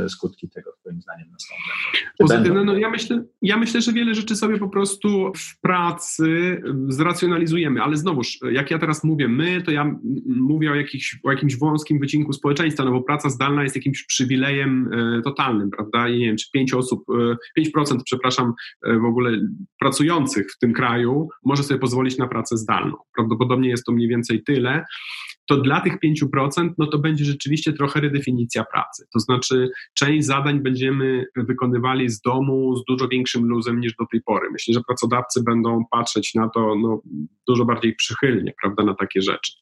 skutki tego Twoim zdaniem nastąpią? Pozytywne, no ja myślę, ja myślę, że wiele rzeczy sobie po prostu w pracy zracjonalizujemy, ale znowuż, jak ja teraz mówię my, to ja mówię o, jakichś, o jakimś wąskim wycinku społeczeństwa, no bo praca zdalna jest jakimś przywilejem e, totalnym, prawda? I nie wiem, czy 5 osób, 5% przepraszam, w ogóle pracujących w tym kraju może sobie pozwolić na pracę zdalną. Prawdopodobnie jest to mniej więcej tyle to dla tych 5% no to będzie rzeczywiście trochę redefinicja pracy. To znaczy, część zadań będziemy wykonywali z domu z dużo większym luzem niż do tej pory. Myślę, że pracodawcy będą patrzeć na to no, dużo bardziej przychylnie, prawda, na takie rzeczy.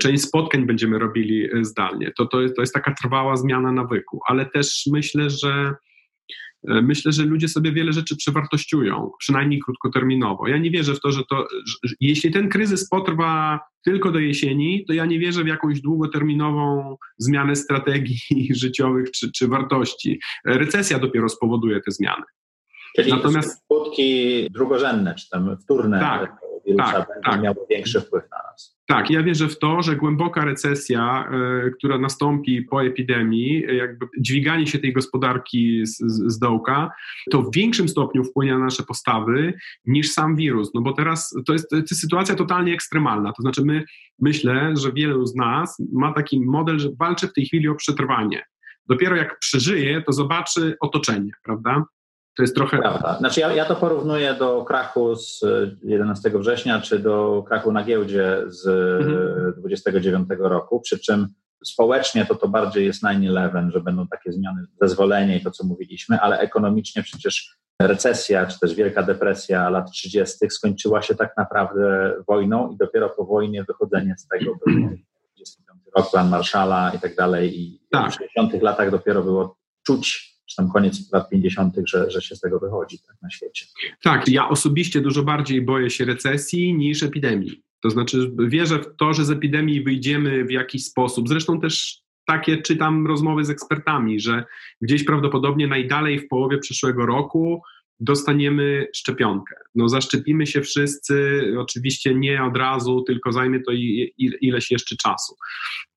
Część spotkań będziemy robili zdalnie. To, to, to jest taka trwała zmiana nawyku, ale też myślę, że E, myślę, że ludzie sobie wiele rzeczy przewartościują, przynajmniej krótkoterminowo. Ja nie wierzę w to, że to, że jeśli ten kryzys potrwa tylko do jesieni, to ja nie wierzę w jakąś długoterminową zmianę strategii [laughs] życiowych czy, czy wartości. Recesja dopiero spowoduje te zmiany. Czyli Natomiast skutki drugorzędne, czy tam wtórne tak, tak, tak. miało większy wpływ na nas. Tak, ja wierzę w to, że głęboka recesja, y, która nastąpi po epidemii, jakby dźwiganie się tej gospodarki z, z dołka, to w większym stopniu wpłynie na nasze postawy niż sam wirus. No bo teraz to jest, to jest sytuacja totalnie ekstremalna. To znaczy, my myślę, że wielu z nas ma taki model, że walczy w tej chwili o przetrwanie. Dopiero jak przeżyje, to zobaczy otoczenie, prawda? To jest trochę. Prawda. Znaczy ja, ja to porównuję do krachu z 11 września, czy do krachu na giełdzie z mhm. 29 roku, przy czym społecznie to to bardziej jest 9-11, że będą takie zmiany, zezwolenie i to, co mówiliśmy, ale ekonomicznie przecież recesja, czy też wielka depresja lat 30. skończyła się tak naprawdę wojną i dopiero po wojnie wychodzenie z tego był 25 rok, plan Marszala i tak dalej i tak. w 60 latach dopiero było czuć czy tam koniec lat 50., że, że się z tego wychodzi tak, na świecie. Tak, ja osobiście dużo bardziej boję się recesji niż epidemii. To znaczy, wierzę w to, że z epidemii wyjdziemy w jakiś sposób. Zresztą też takie czytam rozmowy z ekspertami, że gdzieś prawdopodobnie najdalej w połowie przyszłego roku dostaniemy szczepionkę. No zaszczepimy się wszyscy, oczywiście nie od razu, tylko zajmie to ileś jeszcze czasu.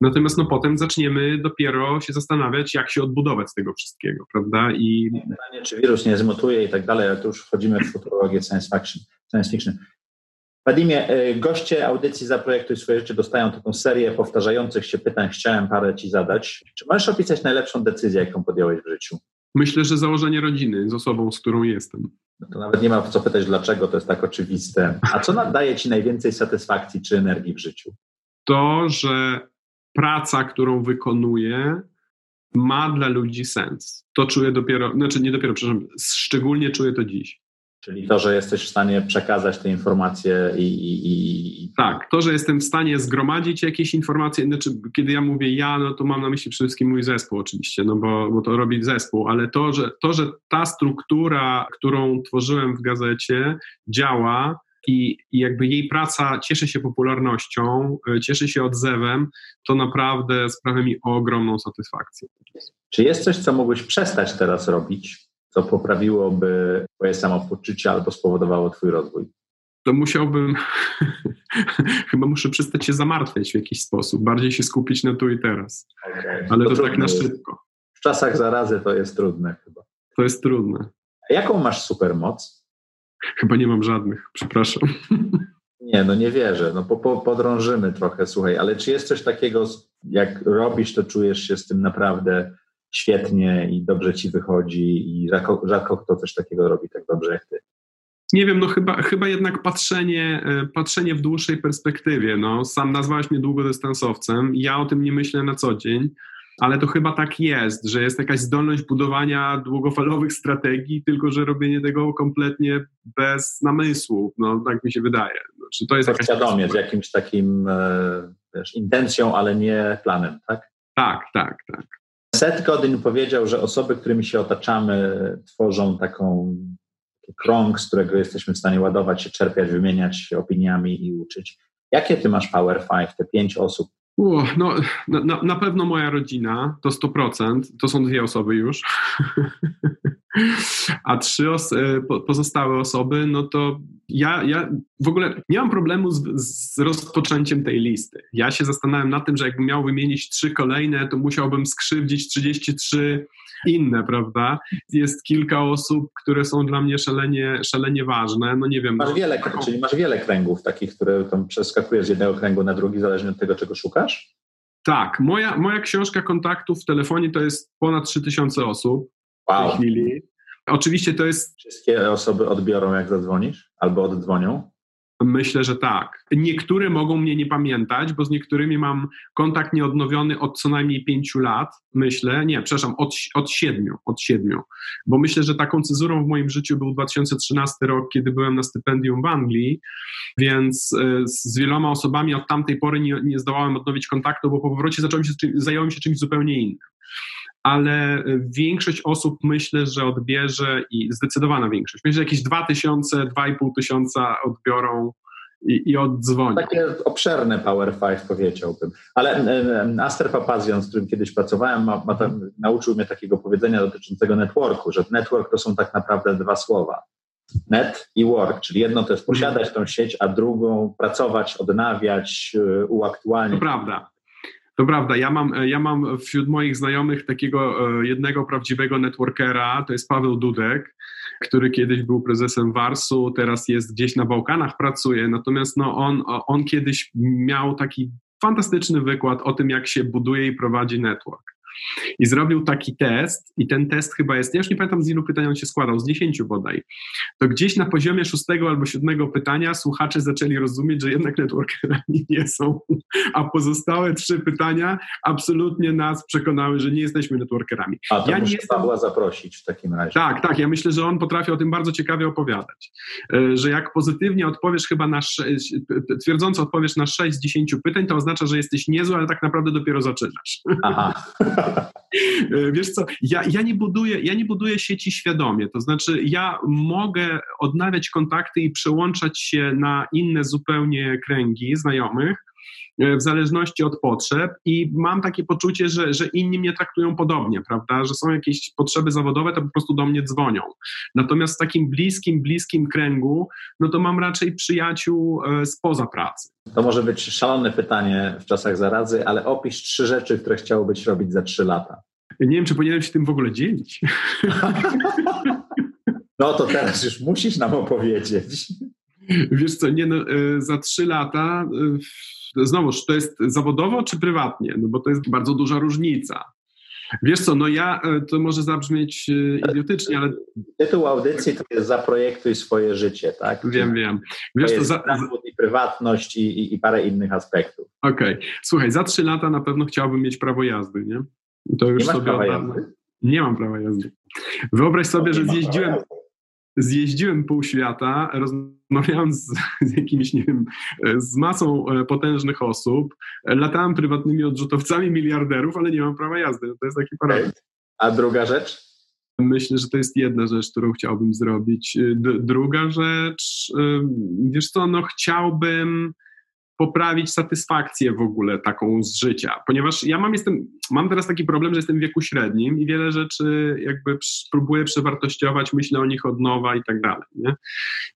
Natomiast no potem zaczniemy dopiero się zastanawiać, jak się odbudować z tego wszystkiego, prawda? I... Pytanie, czy wirus nie zmutuje i tak dalej, ale tu już wchodzimy w futurologię science fiction. Science fiction. Wadimie, y, goście audycji Zaprojektuj swoje życie dostają taką serię powtarzających się pytań. Chciałem parę Ci zadać. Czy możesz opisać najlepszą decyzję, jaką podjąłeś w życiu? Myślę, że założenie rodziny z osobą, z którą jestem. No to nawet nie ma co pytać, dlaczego to jest tak oczywiste. A co nadaje Ci najwięcej satysfakcji czy energii w życiu? To, że praca, którą wykonuję, ma dla ludzi sens. To czuję dopiero, znaczy nie dopiero, przepraszam, szczególnie czuję to dziś. Czyli to, że jesteś w stanie przekazać te informacje i, i, i, Tak, to, że jestem w stanie zgromadzić jakieś informacje, znaczy kiedy ja mówię ja, no to mam na myśli przede wszystkim mój zespół oczywiście, no bo, bo to robi zespół, ale to że, to, że ta struktura, którą tworzyłem w gazecie działa, i, i, jakby jej praca cieszy się popularnością, e, cieszy się odzewem, to naprawdę sprawia mi ogromną satysfakcję. Czy jest coś, co mógłbyś przestać teraz robić? Co poprawiłoby Twoje samopoczucie albo spowodowało Twój rozwój? To musiałbym, [laughs] chyba muszę przestać się zamartwiać w jakiś sposób, bardziej się skupić na tu i teraz. Okay. Ale to, to tak na szybko. W czasach zarazy to jest trudne chyba. To jest trudne. A jaką masz supermoc? Chyba nie mam żadnych, przepraszam. [laughs] Nie, no nie wierzę. No po, po, podrążymy trochę, słuchaj, ale czy jest coś takiego, jak robisz, to czujesz się z tym naprawdę świetnie i dobrze ci wychodzi i rzadko, rzadko kto coś takiego robi tak dobrze jak ty. Nie wiem, no chyba, chyba jednak patrzenie, e, patrzenie w dłuższej perspektywie. No, sam nazwałeś mnie długodystansowcem. Ja o tym nie myślę na co dzień, ale to chyba tak jest, że jest jakaś zdolność budowania długofalowych strategii, tylko że robienie tego kompletnie bez namysłu. No, tak mi się wydaje. Znaczy, to jest jakaś świadomie, z jakimś takim e, wiesz, intencją, ale nie planem, tak? Tak, tak, tak. Seth Godin powiedział, że osoby, którymi się otaczamy, tworzą taką krąg, z którego jesteśmy w stanie ładować się, czerpiać, wymieniać się opiniami i uczyć. Jakie ty masz Power Five, te pięć osób? No, na, na pewno moja rodzina to 100%, to są dwie osoby już. [laughs] A trzy os e, pozostałe osoby, no to ja, ja w ogóle nie mam problemu z, z, rozpoczęciem tej listy. Ja się zastanawiam nad tym, że jakbym miał wymienić trzy kolejne, to musiałbym skrzywdzić 33 inne, prawda? Jest kilka osób, które są dla mnie szalenie, szalenie ważne. No nie wiem. Masz wiele, taką... czyli masz wiele kręgów takich, które tam przeskakujesz z jednego kręgu na drugi, zależnie od tego, czego szukasz? Tak, moja, moja książka kontaktów w telefonie to jest ponad 3000 osób wow. tej chwili. Oczywiście to jest. Wszystkie osoby odbiorą, jak zadzwonisz, albo oddzwonią? Myślę, że tak. Niektóre mogą mnie nie pamiętać, bo z niektórymi mam kontakt nieodnowiony od co najmniej pięciu lat, myślę. Nie, przepraszam, od, od siedmiu, od siedmiu. Bo myślę, że taką cezurą w moim życiu był 2013 rok, kiedy byłem na stypendium w Anglii, więc e, z wieloma osobami od tamtej pory nie, nie zdołałem odnowić kontaktu, bo po powrocie zacząłem się, zająłem się czymś zupełnie innym ale większość osób myślę, że odbierze i zdecydowana większość. Myślę, że jakieś 2000, 2500 tysiąca odbiorą i, i oddzwonią. Takie obszerne Power 5 powiedziałbym. Ale Aster Papazian, z którym kiedyś pracowałem, ma, ma tam, nauczył mnie takiego powiedzenia dotyczącego networku, że network to są tak naprawdę dwa słowa. Net i work, czyli jedno to jest posiadać tą sieć, a drugą pracować, odnawiać, y, uaktualniać. To prawda. To prawda, ja mam, ja mam wśród moich znajomych takiego e, jednego prawdziwego networkera, to jest Paweł Dudek, który kiedyś był prezesem Warsu, teraz jest gdzieś na Bałkanach, pracuje, natomiast no on, on kiedyś miał taki fantastyczny wykład o tym, jak się buduje i prowadzi network. I zrobił taki test, i ten test chyba jest, ja już nie pamiętam z ilu pytań on się składał, z dziesięciu bodaj. To gdzieś na poziomie szóstego albo siódmego pytania słuchacze zaczęli rozumieć, że jednak networkerami [laughs] nie są, a pozostałe trzy pytania absolutnie nas przekonały, że nie jesteśmy networkerami. A to ja muszę jestem... Pawła zaprosić w takim razie. Tak, tak, ja myślę, że on potrafi o tym bardzo ciekawie opowiadać. E, że jak pozytywnie odpowiesz chyba na, twierdząco odpowiesz na 6 z 10 pytań, to oznacza, że jesteś niezły, ale tak naprawdę dopiero zaczynasz. Aha. [laughs] [laughs] Wiesz co, ja, ja, nie buduję, ja nie buduję sieci świadomie, to znaczy ja mogę odnawiać kontakty i przełączać się na inne zupełnie kręgi znajomych, w zależności od potrzeb i mam takie poczucie, że, że inni mnie traktują podobnie, prawda, że są jakieś potrzeby zawodowe, to po prostu do mnie dzwonią. Natomiast w takim bliskim, bliskim kręgu, no to mam raczej przyjaciół e, spoza pracy. To może być szalone pytanie w czasach zarazy, ale opisz trzy rzeczy, które chciałbyś robić za trzy lata. Nie wiem, czy powinienem się tym w ogóle dzielić. [laughs] No to teraz już musisz nam opowiedzieć. Wiesz co, nie no, e, za trzy lata znowuż, to jest zawodowo czy prywatnie? No bo to jest bardzo duża różnica. Wiesz co, no ja, e, to może zabrzmieć e, idiotycznie, ale... Tytuł audycji to jest Zaprojektuj swoje życie, tak? Wiem, wiem. Wiesz, to, za... i prywatność i, i, i, parę innych aspektów. Okej. Okay. Słuchaj, za trzy lata na pewno chciałbym mieć prawo jazdy, nie? To już nie sobie prawa jazdy? Nie mam prawa jazdy. Wyobraź sobie, że zjeździłem zjeździłem pół świata, rozmawiałem z, [laughs] z jakimiś, nie wiem, z masą e, potężnych osób, latałem prywatnymi odrzutowcami miliarderów, ale nie mam prawa jazdy. To jest taki paradoks. A druga rzecz? Myślę, że to jest jedna rzecz, którą chciałbym zrobić. D druga rzecz, wiesz co, no chciałbym poprawić satysfakcję w ogóle taką z życia. Ponieważ ja mam, jestem, mam teraz taki problem, że jestem w wieku średnim i wiele rzeczy jakby próbuję przewartościować, myślę o nich od nowa i tak dalej. Nie?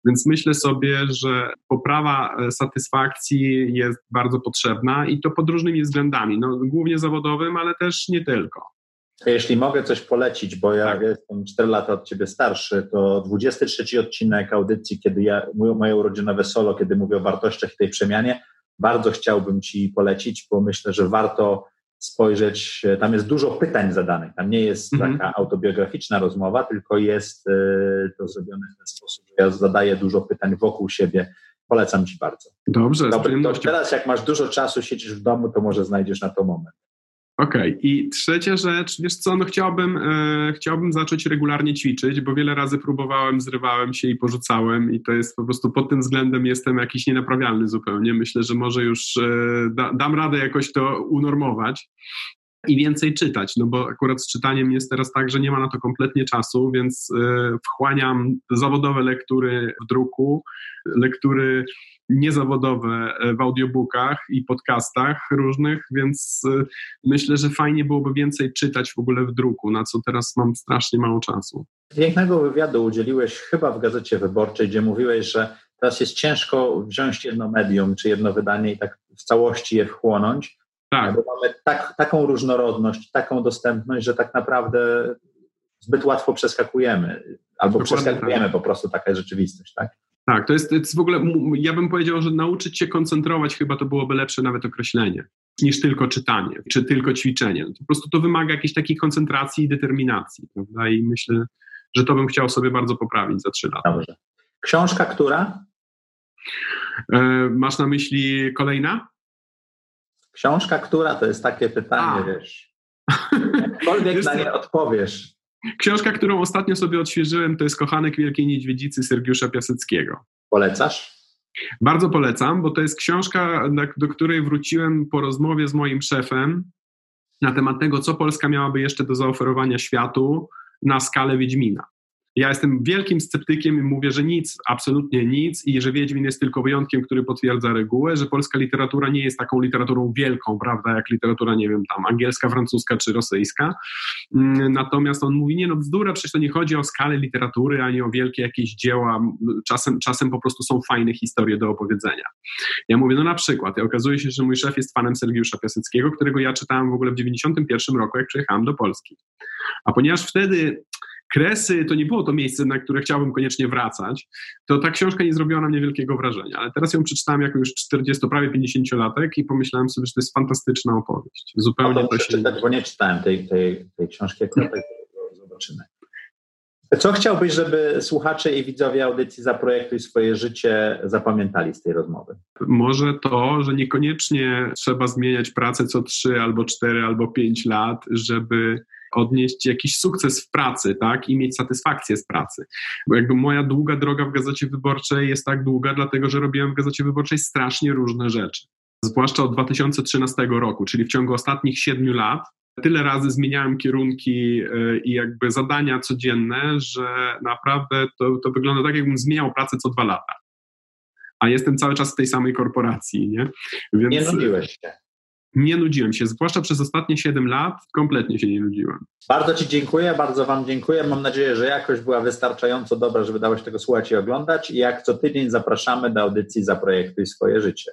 Więc myślę sobie, że poprawa e, satysfakcji jest bardzo potrzebna i to pod różnymi względami, no, głównie zawodowym, ale też nie tylko. Jeśli mogę coś polecić, bo ja tak. jestem 4 lata od ciebie starszy, to 23 odcinek audycji, kiedy ja, moje urodzinowe solo, kiedy mówię o wartościach i tej przemianie, bardzo chciałbym Ci polecić, bo myślę, że warto spojrzeć. Tam jest dużo pytań zadanych. Tam nie jest mhm. taka autobiograficzna rozmowa, tylko jest e, to zrobione w ten sposób, że ja zadaję dużo pytań wokół siebie. Polecam Ci bardzo. Dobrze, Dobry, teraz jak masz dużo czasu, siedzisz w domu, to może znajdziesz na to moment. Okej, okay. i trzecia rzecz, wiesz co, no chciałbym, e, chciałbym zacząć regularnie ćwiczyć, bo wiele razy próbowałem, zrywałem się i porzucałem i to jest po prostu pod tym względem jestem jakiś nienaprawialny zupełnie. Myślę, że może już e, da, dam radę jakoś to unormować i więcej czytać, no bo akurat z czytaniem jest teraz tak, że nie ma na to kompletnie czasu, więc e, wchłaniam zawodowe lektury w druku, lektury niezawodowe w audiobookach i podcastach różnych, więc myślę, że fajnie byłoby więcej czytać w ogóle w druku, na co teraz mam strasznie mało czasu. Pięknego wywiadu udzieliłeś chyba w Gazecie Wyborczej, gdzie mówiłeś, że teraz jest ciężko wziąć jedno medium czy jedno wydanie i tak w całości je wchłonąć. Tak. Bo mamy tak, taką różnorodność, taką dostępność, że tak naprawdę zbyt łatwo przeskakujemy, albo Dokładnie przeskakujemy tak. po prostu, taka jest rzeczywistość, tak? Tak, to jest, to jest w ogóle, ja bym powiedział, że nauczyć się koncentrować chyba to byłoby lepsze nawet określenie, niż tylko czytanie, czy tylko ćwiczenie. Po prostu to wymaga jakiejś takiej koncentracji i determinacji, prawda? I myślę, że to bym chciał sobie bardzo poprawić za trzy lata. Dobrze. Książka która? E, masz na myśli kolejna? Książka która? To jest takie pytanie, A. wiesz. Jakkolwiek [laughs] na nie odpowiesz. Książka, którą ostatnio sobie odświeżyłem, to jest Kochanek Wielkiej Niedźwiedzicy Sergiusza Piaseckiego. Polecasz? Bardzo polecam, bo to jest książka, do której wróciłem po rozmowie z moim szefem na temat tego, co Polska miałaby jeszcze do zaoferowania światu na skalę Wiedźmina. Ja jestem wielkim sceptykiem i mówię, że nic, absolutnie nic i że Wiedźmin jest tylko wyjątkiem, który potwierdza regułę, że polska literatura nie jest taką literaturą wielką, prawda, jak literatura, nie wiem, tam angielska, francuska czy rosyjska. Mm, natomiast on mówi, nie no bzdura, przecież to nie chodzi o skalę literatury, ani o wielkie jakieś dzieła, czasem, czasem po prostu są fajne historie do opowiedzenia. Ja mówię, no na przykład, i okazuje się, że mój szef jest fanem Sergiusza Piaseckiego, którego ja czytałem w ogóle w 91 roku, jak przyjechałem do Polski. A ponieważ wtedy Kresy to nie było to miejsce, na które chciałbym koniecznie wracać, to ta książka nie zrobiła na mnie wielkiego wrażenia. Ale teraz ją przeczytałem jako już 40, prawie 50-latek i pomyślałem sobie, że to jest fantastyczna opowieść. Zupełnie to, to się... Czytać, bo nie czytałem tej, tej, tej książki, jak zobaczymy. Co chciałbyś, żeby słuchacze i widzowie audycji Zaprojektuj swoje życie zapamiętali z tej rozmowy? Może to, że niekoniecznie trzeba zmieniać pracę co 3 albo 4 albo 5 lat, żeby odnieść jakiś sukces w pracy, tak, i mieć satysfakcję z pracy. Bo jakby moja długa droga w Gazecie Wyborczej jest tak długa, dlatego że robiłem w Gazecie Wyborczej strasznie różne rzeczy. Zwłaszcza od 2013 roku, czyli w ciągu ostatnich siedmiu lat, tyle razy zmieniałem kierunki e, i jakby zadania codzienne, że naprawdę to, to wygląda tak, jakbym zmieniał pracę co dwa lata. A jestem cały czas w tej samej korporacji, nie? Więc, nie nudziłeś się nie nudziłem się, zwłaszcza przez ostatnie 7 lat kompletnie się nie nudziłem. Bardzo Ci dziękuję, bardzo Wam dziękuję. Mam nadzieję, że jakość była wystarczająco dobra, żeby dało się tego słuchać i oglądać. I jak co tydzień zapraszamy do audycji Zaprojektuj swoje życie.